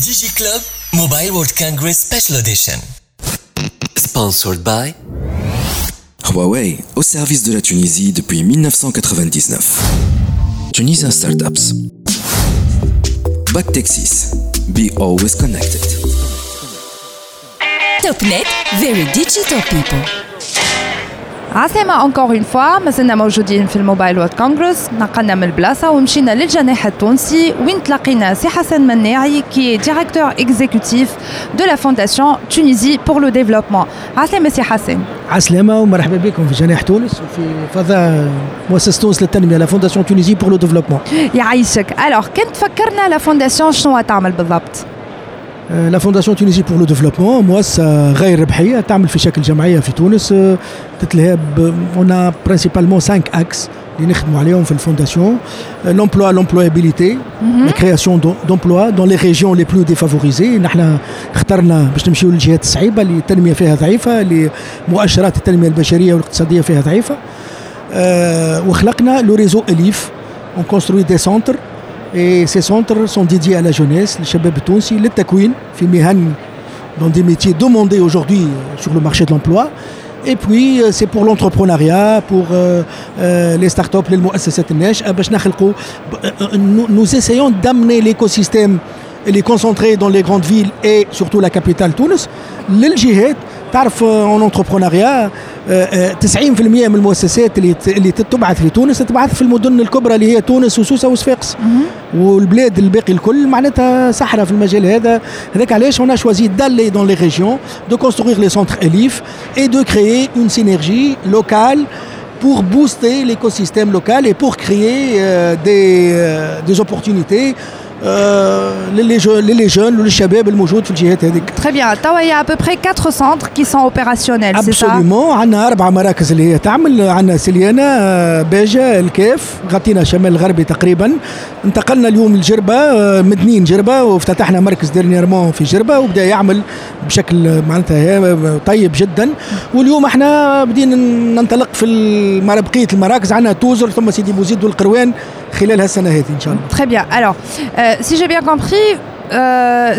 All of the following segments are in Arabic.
Digi Club Mobile World Congress Special Edition. Sponsored by Huawei, au service de la Tunisie depuis 1999. Tunisian Startups. Back Texas. Be always connected. TopNet, very digital people. عسلامة encore une fois مازلنا موجودين في ال Mobile World Congress نقلنا من البلاصة ومشينا للجناح التونسي وين تلاقينا سي حسن مناعي qui directeur exécutif de la Fondation Tunisie pour le développement عسلامة سي حسن. عسلامة ومرحبا بكم في جناح تونس وفي فضاء مؤسسة تونس للتنمية la Fondation Tunisie pour le développement يعيشك. alors كنت فكرنا la fondation شنو تعمل بالضبط؟ la Fondation Tunisie pour le développement مؤسسه غير ربحيه تعمل في شكل جمعيه في تونس تتلهى en principalement 5 axes اللي نخدموا عليهم في ال fondation l'emploi l'employabilité la création d'emplois dans les régions les plus défavorisées نحن اخترنا باش نمشيو للجهات الصعيبه اللي التنميه فيها ضعيفه اللي مؤشرات التنميه البشريه والاقتصاديه فيها ضعيفه أه وخلقنا le réseau Elife on construit des centres Et ces centres sont dédiés à la jeunesse, للشباب التونسي، للتكوين، في المهن، dans des métiers demandés aujourd'hui euh, sur le marché de l'emploi. Et puis, euh, c'est pour l'entrepreneuriat, pour euh, euh, les startups, les euh, bah, Nous essayons d'amener l'écosystème, et les concentrer dans les grandes villes et surtout la capitale Tunis, l'Algérie تعرف en entrepreneuriat 90% من المؤسسات اللي اللي تبعث لتونس تونس تبعث في المدن الكبرى اللي هي تونس وسوسة وصفاقس والبلاد الباقي الكل معناتها صحراء في المجال هذا. هذاك علاش؟ on a choisi d'aller dans les régions de construire les centres Elife et de créer une synergie locale pour booster l'écosystème local et pour créer euh, des, euh, des opportunités ل les ل les jeunes وللشباب الموجود في الجهات هذيك très bien توا y a à peu près 4 centres qui sont opérationnels c'est ça absolument عندنا أربع مراكز اللي هي تعمل عندنا سليانه باجه الكاف غطينا شمال الغربي تقريبا انتقلنا اليوم لجربه مدنين جربة وافتتحنا مركز dernièrement في جربة وبدأ يعمل بشكل معناتها طيب جدا. واليوم إحنا بدينا ننطلق في بقية المراكز. عندنا توزر ثم سيدي بوزيد والقروان خلال هالسنة هذه إن شاء الله. Bien. Alors, euh, si j'ai bien compris, euh,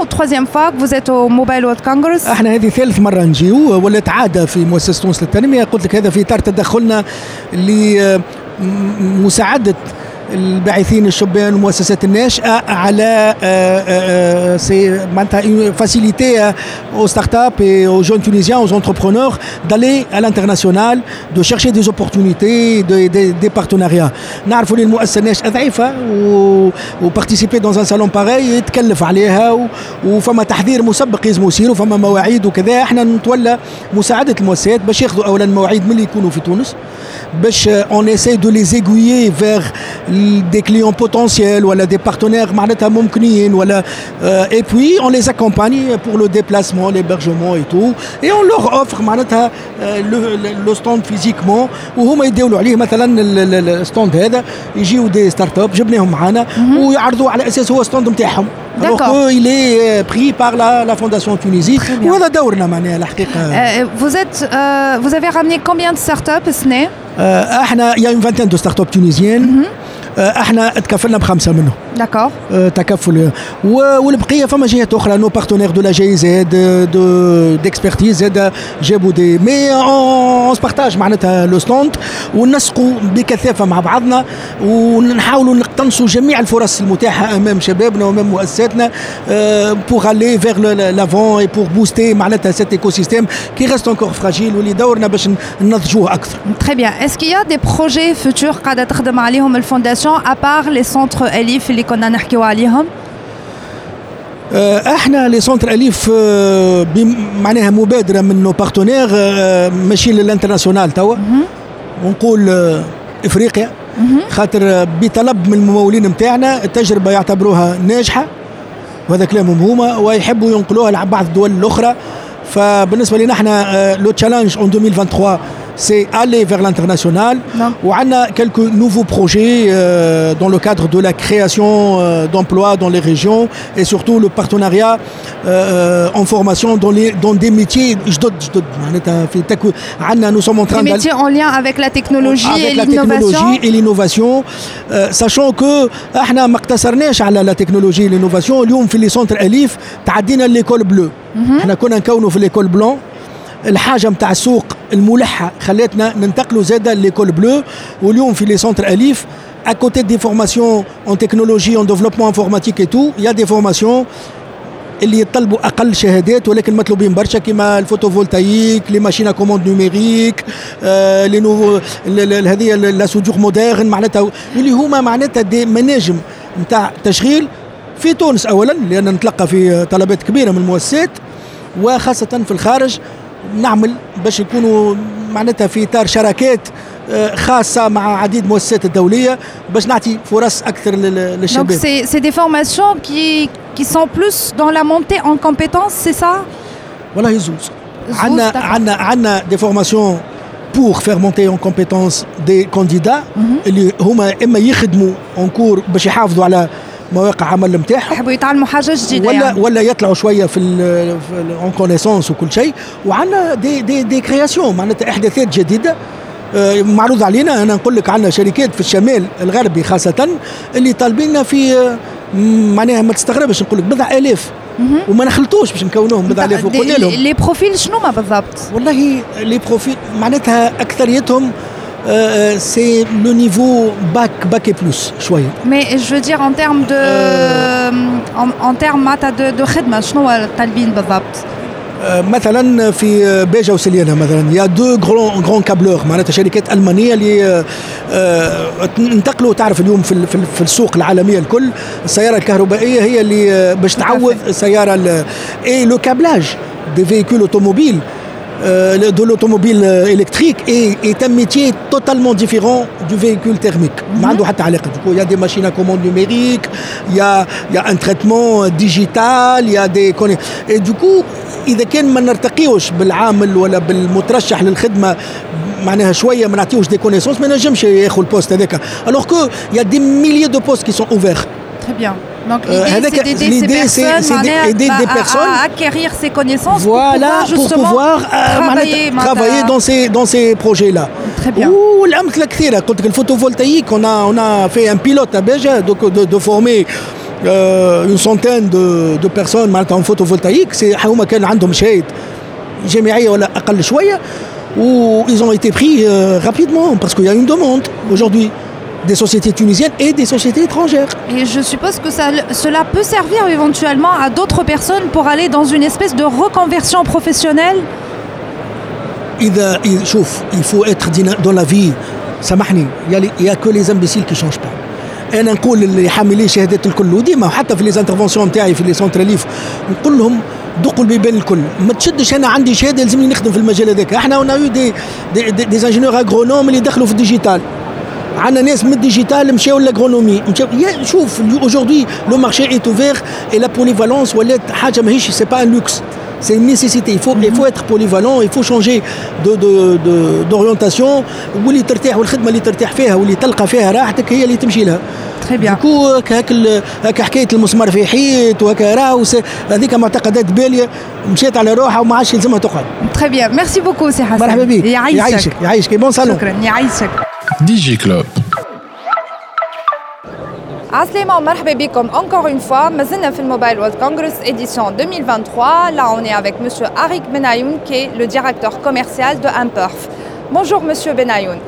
ou troisième fois que vous êtes au Mobile World Congress إحنا هذه ثالث مره نجيو ولات عاده في مؤسسه تونس للتنميه قلت لك هذا في اطار تدخلنا لمساعده الباحثين الشبان والمؤسسات الناشئه على c'est معناتها faciliter aux startups et aux jeunes tunisiens aux entrepreneurs d'aller à l'international de chercher des opportunités des, des, des partenariats. نعرفوا ان المؤسسة الناشئه ضعيفه و participer dans un salon pareil يتكلف عليها وفما تحذير مسبق لازم يصير وفما مواعيد وكذا. إحنا نتولى مساعدة المؤسسات باش ياخذوا اولا مواعيد من اللي يكونوا في تونس باش on essaye de les aiguiller vers des clients potentiels ou des partenaires euh, et puis on les accompagne pour le déplacement l'hébergement et tout et on leur offre euh, le, le stand physiquement وهما يداولوا عليه مثلا الستاند هذا يجيو دي ستارت اب جبناهم معانا ويعرضوا على اساس هو ستاند نتاعهم D'accord. il est pris par la, la Fondation Tunisie. وهذا دورنا معناها الحقيقة. Vous êtes, euh, vous avez ramené combien de startups سنة؟ احنا il y a une vingtaine de startups tunisiennes. Mm -hmm. إحنا تكفلنا بخمسة منهم داكور تكفل. والبقية فما جهات أخرى نو بارتنير دو لا جي زاد دو ديكسبرتيز زاد جابوا دي مي اون سبارتاج معناتها لو ستوند ونسقوا بكثافة مع بعضنا ونحاولوا نقتنصوا جميع الفرص المتاحة أمام شبابنا وأمام مؤسساتنا بوغ الي فيغ لافون اي بوغ بوستي معناتها سيت ايكو سيستيم qui reste encore fragile واللي دورنا باش نضجوه أكثر. très bien est-ce qu'il y a des projets futurs قاعدة تخدم عليهم ال fondation à part les centres Elife اللي كنا نحكيو عليهم إحنا les centres Elife معناها مبادرة من nos partenaires ماشيين لل international توا. ونقول إفريقيا. خاطر بطلب من الممولين نتاعنا التجربه يعتبروها ناجحة. وهذا كلامهم هما ويحبوا ينقلوها لبعض الدول الأخرى. فبالنسبة لنا إحنا لو تشالنج اون 2023 c'est aller vers l'international. On a quelques nouveaux projets euh, dans le cadre de la création euh, d'emplois dans les régions et surtout le partenariat euh, en formation dans, les, dans des métiers. Nous sommes en train des métiers en lien avec la technologie et l'innovation. et l'innovation, sachant que la technologie et l'innovation. Aujourd'hui, dans les centres Alif, nous avons l'école bleue. Mhm. Nous avons l'école blanche. الحاجة نتاع السوق الملحة. خلاتنا ننتقلوا زاده l'école bleue واليوم في les centres Alif à côté des formations en technologie, en développement informatique et tout, il y a des formations اللي يطلبوا أقل شهادات ولكن مطلوبين برشا كيما ال photovoltaïque les machines commande numérique آه لي نوفو هذه لا سودور مودرن معناتها اللي هما معناتها دي مناجم نتاع تشغيل في تونس اولا لأن نتلقى في طلبات كبيرة من المؤسسات وخاصة في الخارج. نعمل باش يكونوا معناتها في إطار شراكات آه، خاصة مع عديد المؤسسات الدولية باش نعطي فرص أكثر للشباب. Donc c'est des formations qui qui sont plus dans la montée en compétences, c'est ça والله زوز. عندنا عندنا عندنا des formations pour faire monter en compétence des candidats اللي هما اما يخدموا encore باش يحافظوا على مواقع عمل نتاعهم يحبوا يتعلموا حاجة جديدة ولا يعني. ولا يطلعوا شوية في en connaissance وكل شيء. وعندنا دي دي دي كرياسيون معناتها إحداثات جديدة. آه، معروض علينا. أنا نقول لك عندنا شركات في الشمال الغربي خاصة اللي طالبيننا في آه، معناها ما تستغربش نقول لك بضع آلاف. وما نخلطوش باش نكونوهم بضع آلاف وقلنا لهم les profils شنو ما بالضبط؟ والله les profils معناتها أكثريتهم Euh, c'est le niveau bac, bac et plus, شوية. Mais je veux dire en termes de euh, en, en termes de, de خدمة شنو الطالبين بالضبط؟ مثلا في باجة وسليانة مثلا y a de grands grands câbleurs معناتها شركات المانيه اللي انتقلوا تعرف اليوم في في السوق العالميه الكل السياره الكهربائيه هي اللي باش تعوض السياره et le câblage des véhicules automobiles Euh, de l'automobile euh, électrique est, est, un métier totalement différent du véhicule thermique. Mm -hmm. Il y a des machines à commande numérique, il y a, il y a un traitement digital, il y a des Et du coup, اذا كان ما نرتقيوش بالعامل ولا بالمترشح للخدمه معناها شويه ما نعطيوش دي كونيسونس ما نجمش ياخذ البوست هذاك الوغ كو يا دي ميليي دو بوست كي سون اوفير Très bien. Donc l'idée, c'est d'aider ces personnes à, à acquérir ces connaissances voilà, pour pouvoir, pour pouvoir euh, travailler, travailler dans ces, dans ces projets-là. Très bien. والأمثلة كثيرة قلت لك الفوتوفولtaïque on a, on a fait un pilote à Béja de, de, de former euh, une centaine de, de personnes معناتها en photovoltaïque c'est هما كان عندهم شهاده جامعيه ولا اقل شويه où ils ont été pris euh, rapidement parce qu'il y a une demande aujourd'hui des sociétés tunisiennes et des sociétés étrangères. Et je suppose que ça, cela peut servir éventuellement à d'autres personnes pour aller dans une espèce de reconversion professionnelle إذا شوف il faut être dans la vie سامحني il n'y a que les imbéciles qui ne changent pas انا نقول اللي حاملين شهادات الكل وديما حتى في لي زانترفونسيون نتاعي في لي سونتراليف نقول لهم دقوا البيبان الكل ما تشدش انا عندي شهاده لازمني نخدم في المجال هذاك احنا اون يو دي دي, دي, دي انجينيور اغرونوم اللي دخلوا في الديجيتال عندنا ناس من ال digital مشاو l'agronomie مشاو شوف aujourd'hui le marché est ouvert et la polyvalence ولات حاجة ماهيش c'est pas un luxe c'est une nécessité. Il faut, il faut être polyvalent, il faut changer d'orientation. واللي ترتاح والخدمة اللي ترتاح فيها واللي تلقى فيها راحتك هي اللي تمشي لها. très bien du coup هاك هاك حكاية المسمار في حيط وهكا راهو هذيك معتقدات بالية. مشيت على روحها وما عادش يلزمها تقعد. très bien merci beaucoup سي حسن مرحبا بك. يعيشك. يعيشك. bon salon شكرا. يعيشك. دي جي كلوب Assalam مرحبا بكم encore une fois مازلنا في الموبايل World Congress édition 2023 là on est avec monsieur Arik Benayoun qui est le directeur commercial de Imperf Bonjour monsieur Benayoun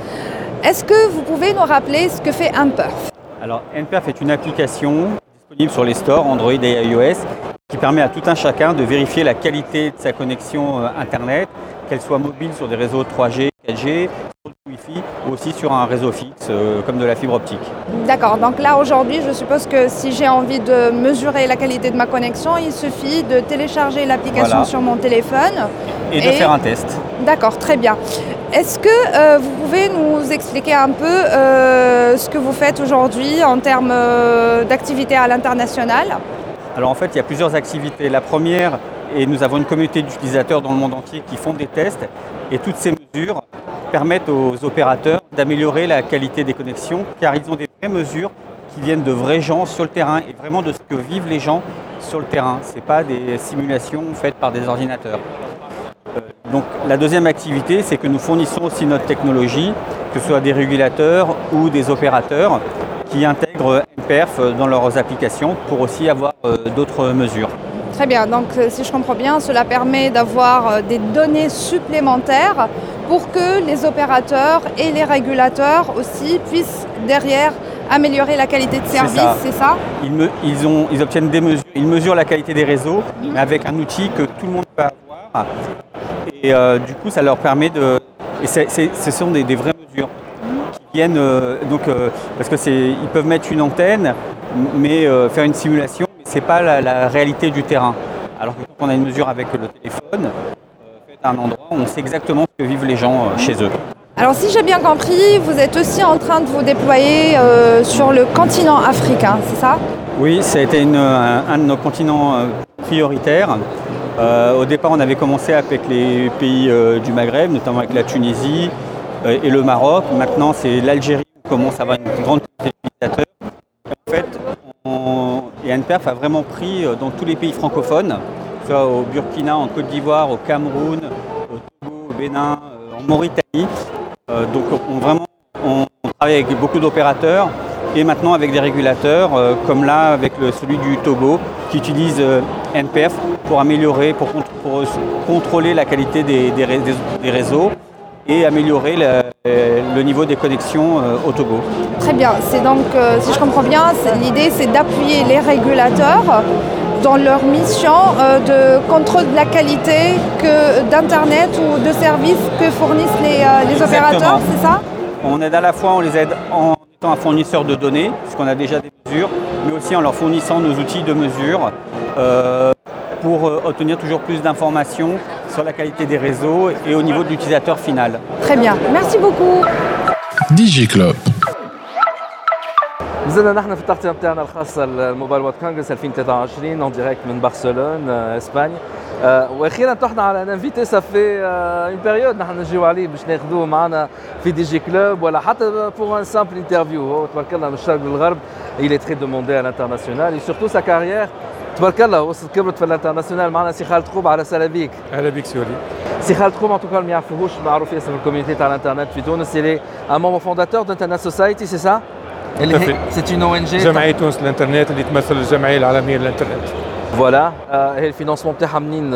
Est-ce que vous pouvez nous rappeler ce que fait Imperf Alors, NPF est une application disponible sur les stores Android et iOS qui permet à tout un chacun de vérifier la qualité de sa connexion euh, Internet, qu'elle soit mobile sur des réseaux 3G, 4G, Wi-Fi ou aussi sur un réseau fixe euh, comme de la fibre optique. D'accord, donc là aujourd'hui je suppose que si j'ai envie de mesurer la qualité de ma connexion, il suffit de télécharger l'application sur mon téléphone. Et, de faire un test. D'accord, très bien. Est-ce que euh, vous pouvez nous expliquer un peu euh, ce que vous faites aujourd'hui en termes d'activités à l'international? Alors en fait il y a plusieurs activités. La première, et nous avons une communauté d'utilisateurs dans le monde entier qui font des tests et toutes ces mesures permettent aux opérateurs d'améliorer la qualité des connexions car ils ont des vraies mesures qui viennent de vrais gens sur le terrain et vraiment de ce que vivent les gens sur le terrain. Ce n'est pas des simulations faites par des ordinateurs. Euh, donc la deuxième activité, c'est que nous fournissons aussi notre technologie, que ce soit des régulateurs ou des opérateurs qui intègrent MPERF dans leurs applications pour aussi avoir euh, d'autres mesures. Très bien, donc euh, si je comprends bien, cela permet d'avoir des données supplémentaires pour que les opérateurs et les régulateurs aussi puissent derrière améliorer la qualité de service, c'est ça, ils, ont, ils, obtiennent des mesures, ils mesurent la qualité des réseaux, mais avec un outil que tout le monde peut avoir. Et euh, du coup, ça leur permet de... Et ce sont des, vraies mesures qui viennent... Euh, donc, euh, parce que c'est, ils peuvent mettre une antenne, mais faire une simulation, mais ce n'est pas la, réalité du terrain. Alors que quand on a une mesure avec le téléphone, à un endroit, on sait exactement ce que vivent les gens chez eux. Alors si j'ai bien compris, vous êtes aussi en train de vous déployer sur le continent africain, c'est ça? Oui, ça a été un, de nos continents prioritaires. Euh, au départ, on avait commencé avec les pays euh, du Maghreb, notamment avec la Tunisie euh, et le Maroc. Maintenant, c'est l'Algérie qui commence à avoir une grande quantité d'utilisateurs. En fait, on, et a vraiment pris dans tous les pays francophones, soit au Burkina, en Côte d'Ivoire, au Cameroun, au Togo, au Bénin, en Mauritanie. donc, on, vraiment, on travaille avec beaucoup d'opérateurs et maintenant avec des régulateurs, comme là avec celui du Togo, qui utilise NPF pour améliorer, pour, contrôler la qualité des, réseaux et améliorer le, niveau des connexions euh, au Togo. Très bien. C'est donc, euh, si je comprends bien, l'idée c'est d'appuyer les régulateurs dans leur mission euh, de contrôle de la qualité d'Internet ou de services que fournissent les, opérateurs, c'est ça? On aide à la fois, on les aide en étant un fournisseur de données, puisqu'on a déjà des mesures, mais aussi en leur fournissant nos outils de mesure pour obtenir toujours plus d'informations sur la qualité des réseaux et au niveau de l'utilisateur final. Très bien, merci beaucoup. DJ Club. نزلنا نحن في التغطيه نتاعنا الخاصه ال Mobile World Congress 2023 en direct من برشلونه اسبانيا وأخيرا طحنا على un invité ça fait une période نحن نجيو عليه باش ناخذوه معنا في DigiClub ولا حتى pour une simple interview هو تبارك الله من الشرق للغرب il est très demandé à l'international et surtout sa carrière تبارك الله وصلت كبرت في ال international معنا سي خالد قوبعة عسلامة بيك. أهلا بك sorry سي خالد قوبعة en tout cas ما يعرفوهوش معروف ياسر ال community تاع الانترنت في تونس. سي un membre fondateur d'Internet Society c'est ça اللي هي c'est une ONG جمعية تونس الانترنت اللي تمثل الجمعية العالمية للانترنت. voilà هي ال financement تاعها منين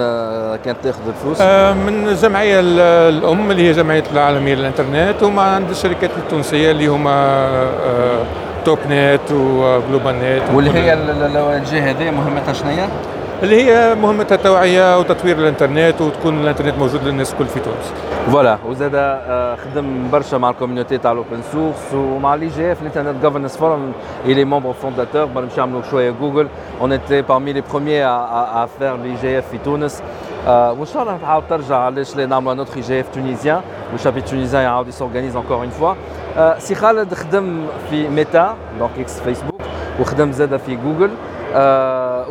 كانت تاخذ الفلوس؟ من الجمعيه الأم اللي هي جمعية العالمية للانترنت وما عند الشركات التونسية اللي هما Topnet و GlobalNet واللي هي الجهة هذه مهمتها شنو هي؟ اللي هي مهمتها التوعية وتطوير الإنترنت وتكون الإنترنت موجود للناس الكل في تونس. voilà وزاد خدم برشا مع ال community تاع ال open source ومع l'IGF ال Internet Governance Forum il est membre fondateur. باش نعملوا شوية جوجل on était parmi les premiers à, à faire les IGF في تونس. IGF tunisien وال chapitre tunisien يعاود s'organise encore une fois سي خالد خدم في ميتا donc ex Facebook وخدم زاد في جوجل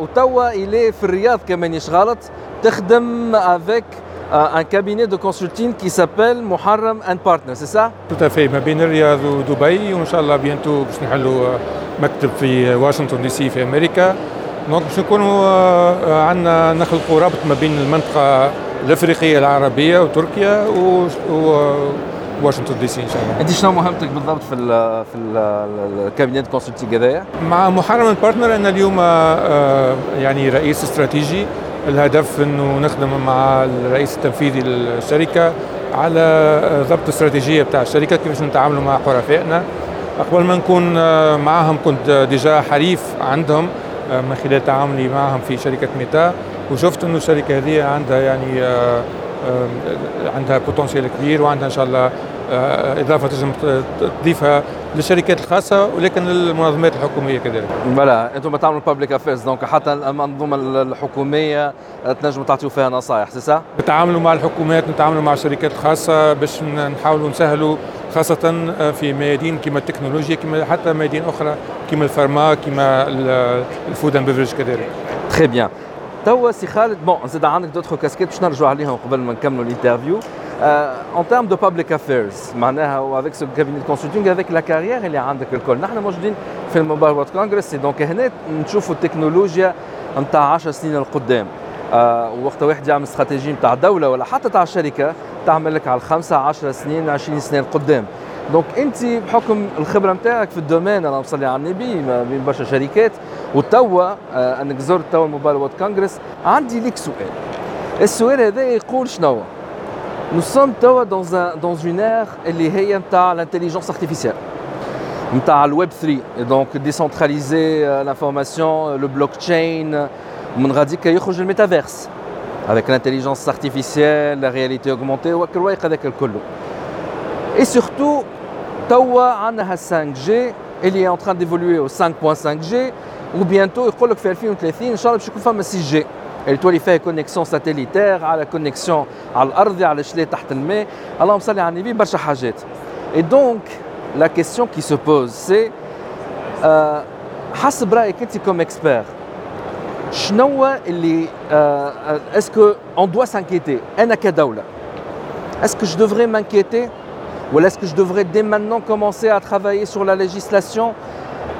وتوا الي في الرياض كمان يشغلط تخدم avec un cabinet de consulting qui s'appelle Muharram and Partners, c'est ça? Tout à fait, ما بين الرياض ودبي وان شاء الله bientôt باش نحلوا مكتب في واشنطن دي سي في أمريكا donc باش نكونوا عندنا نخلقوا رابط ما بين المنطقة الأفريقية العربية وتركيا و واشنطن دي سي إن شاء الله. أنت شنو مهمتك بالضبط في ال في ال cabinet consulting هذايا؟ مع محرم Partners أنا اليوم آه، يعني رئيس استراتيجي. الهدف إنه نخدم مع الرئيس التنفيذي للشركة على ضبط استراتيجية بتاع الشركة كيفاش نتعاملوا مع حرفائنا. قبل ما نكون آه، معهم كنت déjà حريف عندهم. آه، من خلال تعاملي معهم في شركة ميتا وشفت إنه الشركة هذه عندها يعني عندها potentiel كبير وعندها إن شاء الله آه، إضافة تنجم تضيفها للشركات الخاصة ولكن للمنظمات الحكومية كذلك. بلا أنتم تعملوا public affairs donc حتى المنظومة الحكومية تنجموا تعطيوا فيها نصائح سي سا؟ نتعاملوا مع الحكومات نتعاملوا مع الشركات الخاصة باش نحاولوا نسهلوا خاصة في ميادين كما التكنولوجيا كما حتى ميادين أخرى كما ال pharma كما ال food and beverage كذلك. très bien. توا سي خالد bon زاد عندك d'autres casquettes باش نرجعوا عليهم قبل ما نكملوا ال interview en termes de public affairs معناها ce cabinet de consulting avec la carrière عندك الكل نحن موجودين في ال Mobile World Congress donc هنا نشوفوا التكنولوجيا نتاع 10 سنين القدام آه وقت واحد يعمل استراتيجيه نتاع دولة ولا حتى تاع شركة تعمل لك على الخمسة 10 سنين 20 سنة القدام donc انت بحكم الخبره نتاعك في ال domaine أنا مصلي على النبي بين برشا شركات وتوا آه انك زرت توا ال Mobile World Congress عندي ليك سؤال السؤال هذا يقول شنو Nous sommes dans, un, dans une ère اللي هي نتاع l'intelligence artificielle. نتاع الويب 3 donc décentraliser l'information le blockchain. ومن غاديك يخرج الميتافيرس avec l'intelligence artificielle la réalité augmentée والروايق هذاك الكل et surtout توا عندنا 5G اللي est en train d'évoluer au 5.5G و bientôt يقول لك في 2030 ان شاء الله باش يكون فما 6G اللي تولي فيها connexion satellitaire على connexion على الأرض على شلي تحت الماء اللهم صل على النبي برشا حاجات et donc la question qui se pose c'est حسب رايك انت comme expert شنو اللي est-ce qu'on doit s'inquiéter أنا كدوله est-ce que je devrais m'inquiéter ولا est-ce que je devrais dès maintenant commencer à travailler sur la législation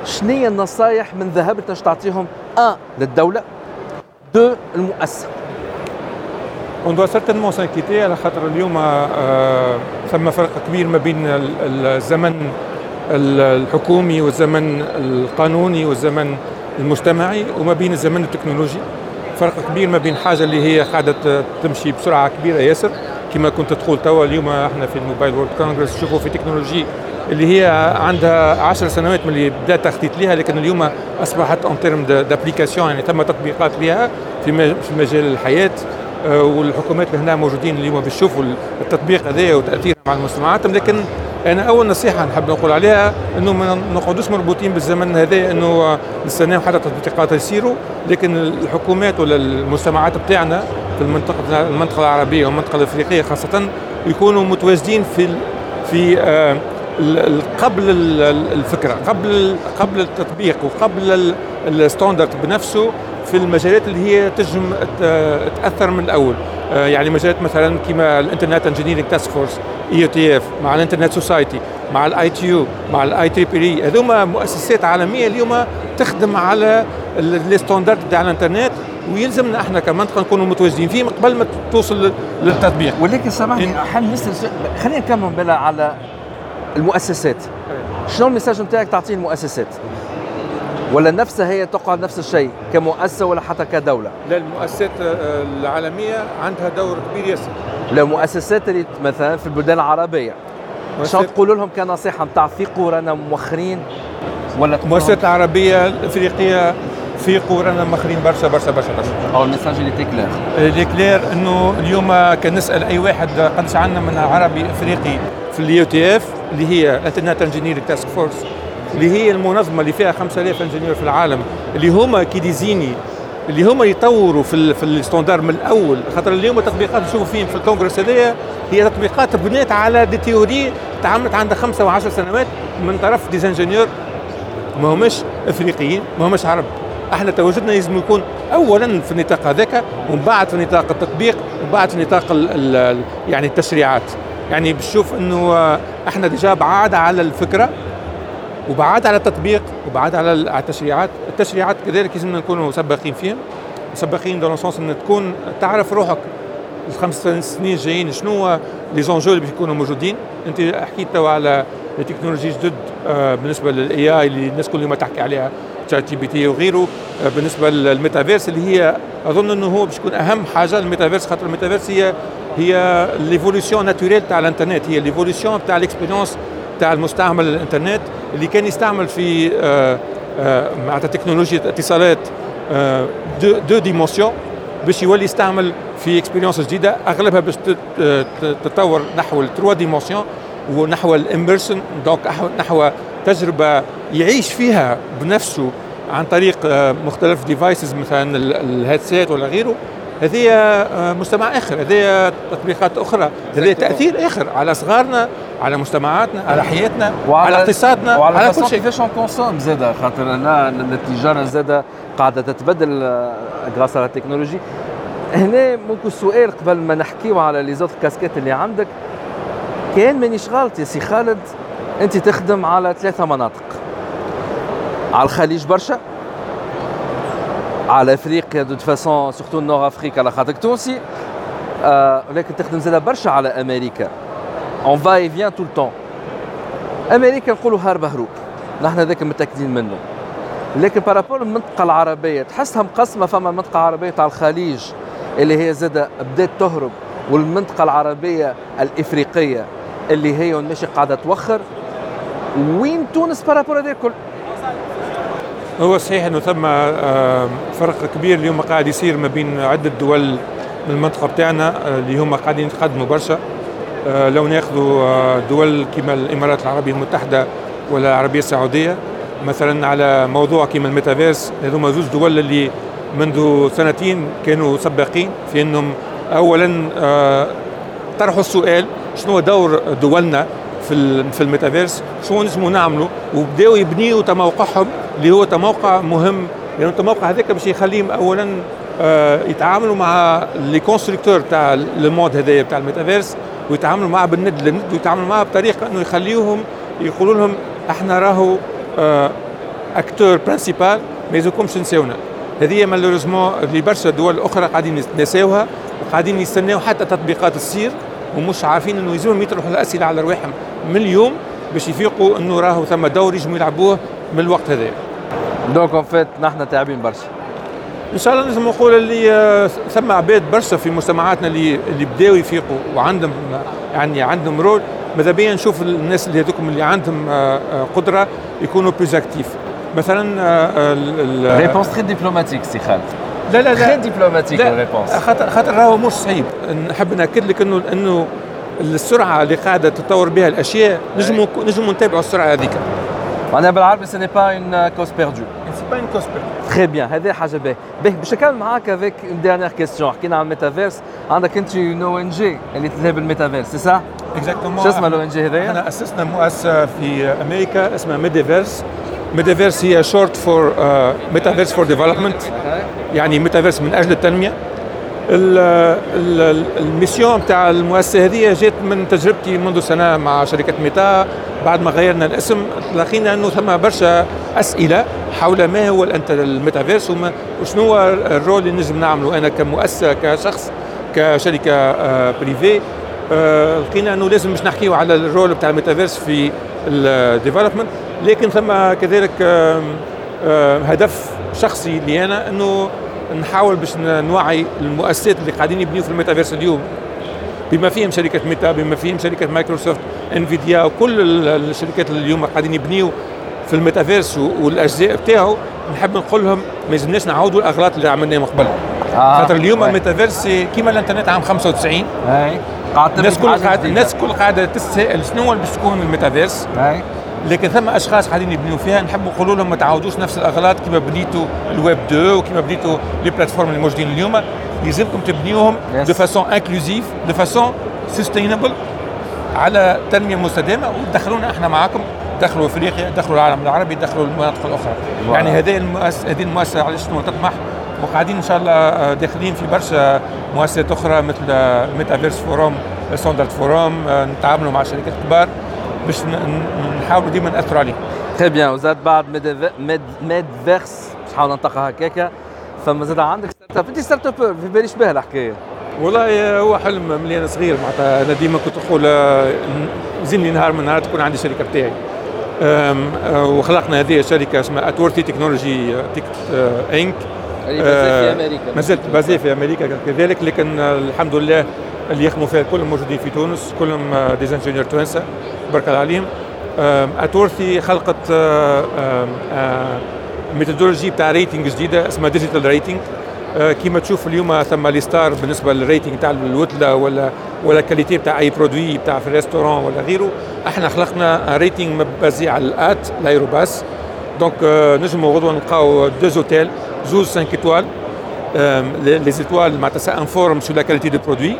شنو النصائح من ذهب باش تعطيهم ان للدوله دو المؤسسه On doit certainement s'inquiéter على خاطر اليوم ثم فرق كبير ما بين الزمن الحكومي والزمن القانوني والزمن المجتمعي وما بين الزمن التكنولوجي فرق كبير ما بين حاجة اللي هي قاعدة تمشي بسرعة كبيره ياسر كما كنت تقول توا اليوم إحنا في ال Mobile World Congress نشوفوا في technologies اللي هي عندها 10 سنوات من اللي بدأ التخطيط لها لكن اليوم أصبحت en termes d'application يعني ثم تطبيقات لها في مجال الحياة آه، والحكومات هنا موجودين اليوم بيشوفوا التطبيق هذايا وتاثيره مع المجتمعات لكن أنا أول نصيحة نحب نقول عليها إنه ما نقعدوش مربوطين بالزمن هذا إنه نستناو حتى التطبيقات يصيروا لكن الحكومات ولا المجتمعات بتاعنا في المنطقة المنطقة العربية والمنطقة الأفريقية خاصة يكونوا متواجدين في في آه قبل الفكرة قبل قبل التطبيق وقبل ال standard بنفسه في المجالات اللي هي تجم تأثر من الأول. آه، يعني مجالات مثلا كما ال Internet Engineering Task Force IETF مع ال Internet Society مع ال ITU مع ال IEEE هذوما مؤسسات عالمية اليوم تخدم على ال standard تاع الإنترنت. ويلزمنا إحنا كمنطقه نكونوا متواجدين فيه قبل ما توصل للتطبيق. ولكن سامحني حل نسال خلينا نكمل بلا على المؤسسات. شنو ال message نتاعك تعطيه المؤسسات؟ ولا نفسها هي تقعد نفس الشيء كمؤسسة ولا حتى كدولة؟ لا المؤسسات آه، العالمية عندها دور كبير ياسر. لا المؤسسات اللي مثلا في البلدان العربية. شنو تقولوا لهم كنصيحة؟ نتاع فيقوا رانا موخرين؟ ولا المؤسسات العربيه الافريقيه فيقوا رانا مخرين برشا برشا برشا برشا. أو ال message اللي clair اللي clair إنه اليوم كان نسال أي واحد قداش عندنا من عربي إفريقي في ال IETF اللي هي Internet Engineering Task Force اللي هي المنظمة اللي فيها 5000 ingénieurs في العالم اللي هما qui désignent اللي هما يطوروا في في ال standard من الأول. خاطر اليوم التطبيقات نشوفوا فيهم في الكونغرس هذايا هي تطبيقات بنيت على des théories تعملت عندها خمسة وعشر سنوات من طرف des ingénieurs ما هماش إفريقيين ما هماش عرب. إحنا تواجدنا لازم يكون اولا في النطاق هذاك ومن بعد في نطاق التطبيق ومن بعد في نطاق يعني التشريعات. يعني بشوف إنه إحنا déjà بعاد على الفكرة وبعاد على التطبيق وبعاد على التشريعات. التشريعات كذلك لازمنا نكونوا سباقين فيهم سباقين dans le sens إن تكون تعرف روحك. الخمس سنين الجايين شنو les enjeux اللي بيكونوا موجودين؟ أنت حكيت على ال technologies جدد آه، بالنسبة لل AI اللي الناس كل يوم تحكي عليها. ChatGPT وغيره آه، بالنسبة للميتافيرس اللي هي أظن إنه هو باش يكون أهم حاجة الميتافيرس خاطر الميتافيرس هي هي l'évolution naturelle تاع الإنترنت هي l'évolution تاع ال expérience تاع المستعمل الإنترنت اللي كان يستعمل في آه، آه، معناتها تكنولوجيا اتصالات deux, deux dimensions باش يولي يستعمل في expérience جديدة أغلبها باش تتطور نحو ال trois dimensions ونحو ال immersion donc نحو تجربة يعيش فيها بنفسه عن طريق آه، مختلف devices مثلا ال headset ولا غيره هذه آه، مجتمع آخر هذه تطبيقات أخرى هذه تأثير آخر على صغارنا على مجتمعاتنا على حياتنا وعلى على اقتصادنا وعلى على كل شيء. كيفاش consomme زاده خاطر أنا التجاره زاده قاعدة تتبدل grâce على التكنولوجي هنا ممكن السؤال قبل ما نحكيو على les autres casquettes اللي عندك. كان مانيش غلط يا سي خالد انت تخدم على ثلاثة مناطق. على الخليج برشا على أفريقيا de façon surtout Nord افريقيا على خاطرك تونسي. آه ولكن تخدم زاد برشا على أمريكا. on va et vient tout le temps أمريكا نقولوا هارب هروب. نحن هذاك متأكدين منه. لكن par rapport للمنطقة العربية تحسها مقسمة فما المنطقة العربيه تاع الخليج اللي هي زاد بدات تهرب والمنطقة العربية الإفريقية اللي هي ماشي قاعدة توخر. وين تونس par rapport لهذا الكل هو صحيح أنه ثم فرق كبير اليوم قاعد يصير ما بين عدة دول من المنطقة بتاعنا آه، اللي هم قاعدين يتقدموا برشا. آه، لو ناخذوا آه، دول كما الإمارات العربية المتحدة ولا العربية السعودية مثلا على موضوع كما الميتافيرس هذوما زوج دول اللي منذ سنتين كانوا سباقين في إنهم اولا طرحوا السؤال شنو دور دولنا؟ في في الميتافيرس شو نجموا نعملوا؟ وبداوا يبنيوا تموقعهم اللي هو تموقع مهم. لأنه يعني التموقع هذاك باش يخليهم اولا آه، يتعاملوا مع les constructeurs تاع ال monde هذايا تاع الميتافيرس ويتعاملوا معاه بالند للند ويتعاملوا معاه بطريقة إنه يخليوهم يقولوا لهم إحنا راهو acteur principal ما يلزمكمش تنساونا هذه malheureusement اللي برشا دول أخرى قاعدين يتناساوها وقاعدين يستناو حتى تطبيقات تصير ومش عارفين إنه يلزمهم يطرحوا الأسئلة على رواحهم. من اليوم باش يفيقوا انه راهو ثم دور يجموا يلعبوه من الوقت هذا. donc en fait نحن تعبين برشا. إن شاء الله لازم نقول اللي آه، ثم عباد برشا في مجتمعاتنا اللي اللي بداوا يفيقوا وعندهم يعني عندهم rôle ماذا بيا نشوف الناس اللي هذوكم اللي عندهم آه، آه، قدرة يكونوا plus actifs مثلا réponse très diplomatique سي خالد. لا لا لا. très diplomatique ال réponse خاطر خاطر راهو مش صعيب نحب نأكد لك إنه إنه السرعة اللي قاعدة تتطور بها الأشياء نجموا نجموا نتابعوا السرعة هذيك. معناها بالعربي ce n'est pas une cause perdue c'est pas une cause perdue très bien هذه حاجة باهية. باهي باش نكمل معاك avec une dernière question حكينا عن الميتافيرس. عندك أنت une ONG اللي تلهي بالميتافيرس c'est ça exactement شو اسمها ال ONG هذايا؟ إحنا أسسنا مؤسسة في أمريكا اسمها ميديفيرس ميتافيرس هي short for metaverse for development يعني ميتافيرس من أجل التنمية. ال mission بتاع المؤسسة هذه جات من تجربتي منذ سنة مع شركة ميتا. بعد ما غيرنا الاسم لقينا إنه ثم برشا أسئلة حول ما هو الميتافيرس وشنو هو ال rôle اللي نجم نعمله أنا كمؤسسة كشخص كشركة privée آه، آه، لقينا إنه لازم مش نحكيو على ال rôle بتاع الميتافيرس في ال development لكن ثم كذلك هدف شخصي لي أنا إنه نحاول باش نوعي المؤسسات اللي قاعدين يبنيوا في الميتافيرس اليوم. بما فيهم شركة ميتا بما فيهم شركة مايكروسوفت انفيديا وكل الشركات اللي اليوم قاعدين يبنيوا في الميتافيرس والأجزاء بتاعه نحب نقول لهم ما يلزمناش نعاودوا الأغلاط اللي عملناهم قبل. آه. خاطر اليوم الميتافيرس كيما الإنترنت عام 95 أي. الناس كل قاعدة الناس كل قاعدة تسأل شنو باش تكون الميتافيرس. لكن ثم أشخاص قاعدين يبنيوا فيها نحب نقولوا لهم ما تعاودوش نفس الأغلاط كما بنيتوا الويب 2 وكما بنيتوا les plateformes اللي موجودين اليوم. يلزمكم تبنيوهم de façon inclusive de façon sustainable على تنمية مستدامة. وتدخلونا إحنا معاكم. دخلوا أفريقيا دخلوا العالم العربي دخلوا المناطق الأخرى. يعني هذه المؤسسه هذه المؤسسة على شنو تطمح؟ وقاعدين إن شاء الله آه، داخلين في برشا مؤسسات أخرى مثل metaverse forum standard forum نتعاملوا مع شركات كبار. باش نحاولوا ديما نأثروا عليه. très bien وزاد بعد ميد فيرس باش نحاول ننطقها هكاكا. فما زاد عندك startup أنت startup في بالي شبه الحكاية. والله هو حلم من أنا صغير معناتها. أنا ديما كنت أقول زيني نهار من نهار تكون عندي شركة بتاعي. أه، وخلقنا هذه الشركة اسمها اتورتي تكنولوجي انك في أمريكا. ما زلت basé في أمريكا كذلك. لكن الحمد لله اللي يخدموا فيها كلهم موجودين في تونس كلهم des ingénieurs توانسه بارك الله عليهم. أتورثي خلقت methodology بتاع rating جديدة اسمها digital rating كيما تشوف اليوم ثم les stars بالنسبة لل rating تاع الوتلة ولا ولا ال qualité بتاع أي produit بتاع في ال restaurant ولا غيره. إحنا خلقنا rating مبازي على ال at l'arobase donc نجموا غدوة نلقاو deux hôtels زوز 5 étoiles les étoiles معناتها ça informe sur la qualité du produit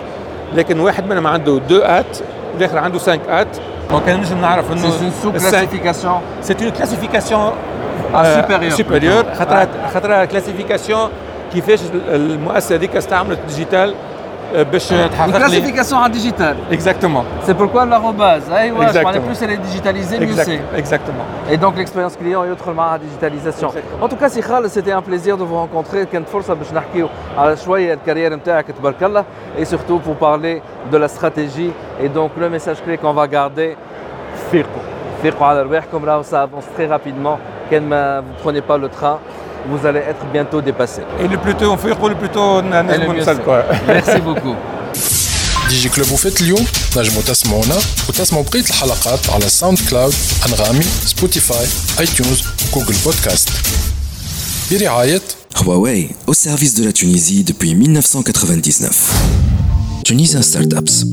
لكن واحد منهم عنده دو آت والآخر عنده 5 at. donc نجم نعرف انه c'est sous classification c'est une classification سوبيريور سوبيريور خاطر خاطر كلاسيفيكاسيون كيفاش المؤسسه هذيك استعملت الديجيتال باش تحقق لي كلاسيفيكاسيون على الديجيتال اكزاكتومون سي بوركوا l'arrobase ايوا je بلوس elle est digitalisée mieux c'est exactement et donc l'expérience client يدخل معها digitalisation en tout cas سي خالد c'était un plaisir de vous rencontrer كانت فرصه باش نحكيو على شويه الكارير نتاعك تبارك الله et surtout pour parler de la stratégie et donc le message clé qu'on va garder فيقوا فيقوا على رواحكم راهو ça avance très rapidement كان ما vous prenez pas le train vous allez être bientôt dépassé. Et le plus tôt on fait, le plus tôt on Merci beaucoup. ديجي كلوب وفات اليوم تنجموا تسمعونا وتسمعوا بقية الحلقات على ساوند كلاود أنغامي سبوتيفاي اي تيونز وجوجل بودكاست برعاية Huawei au service de la Tunisie depuis 1999. Tunisian Startups.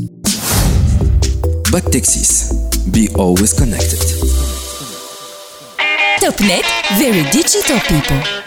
Back Texas. Be always connected. TopNet, very digital people.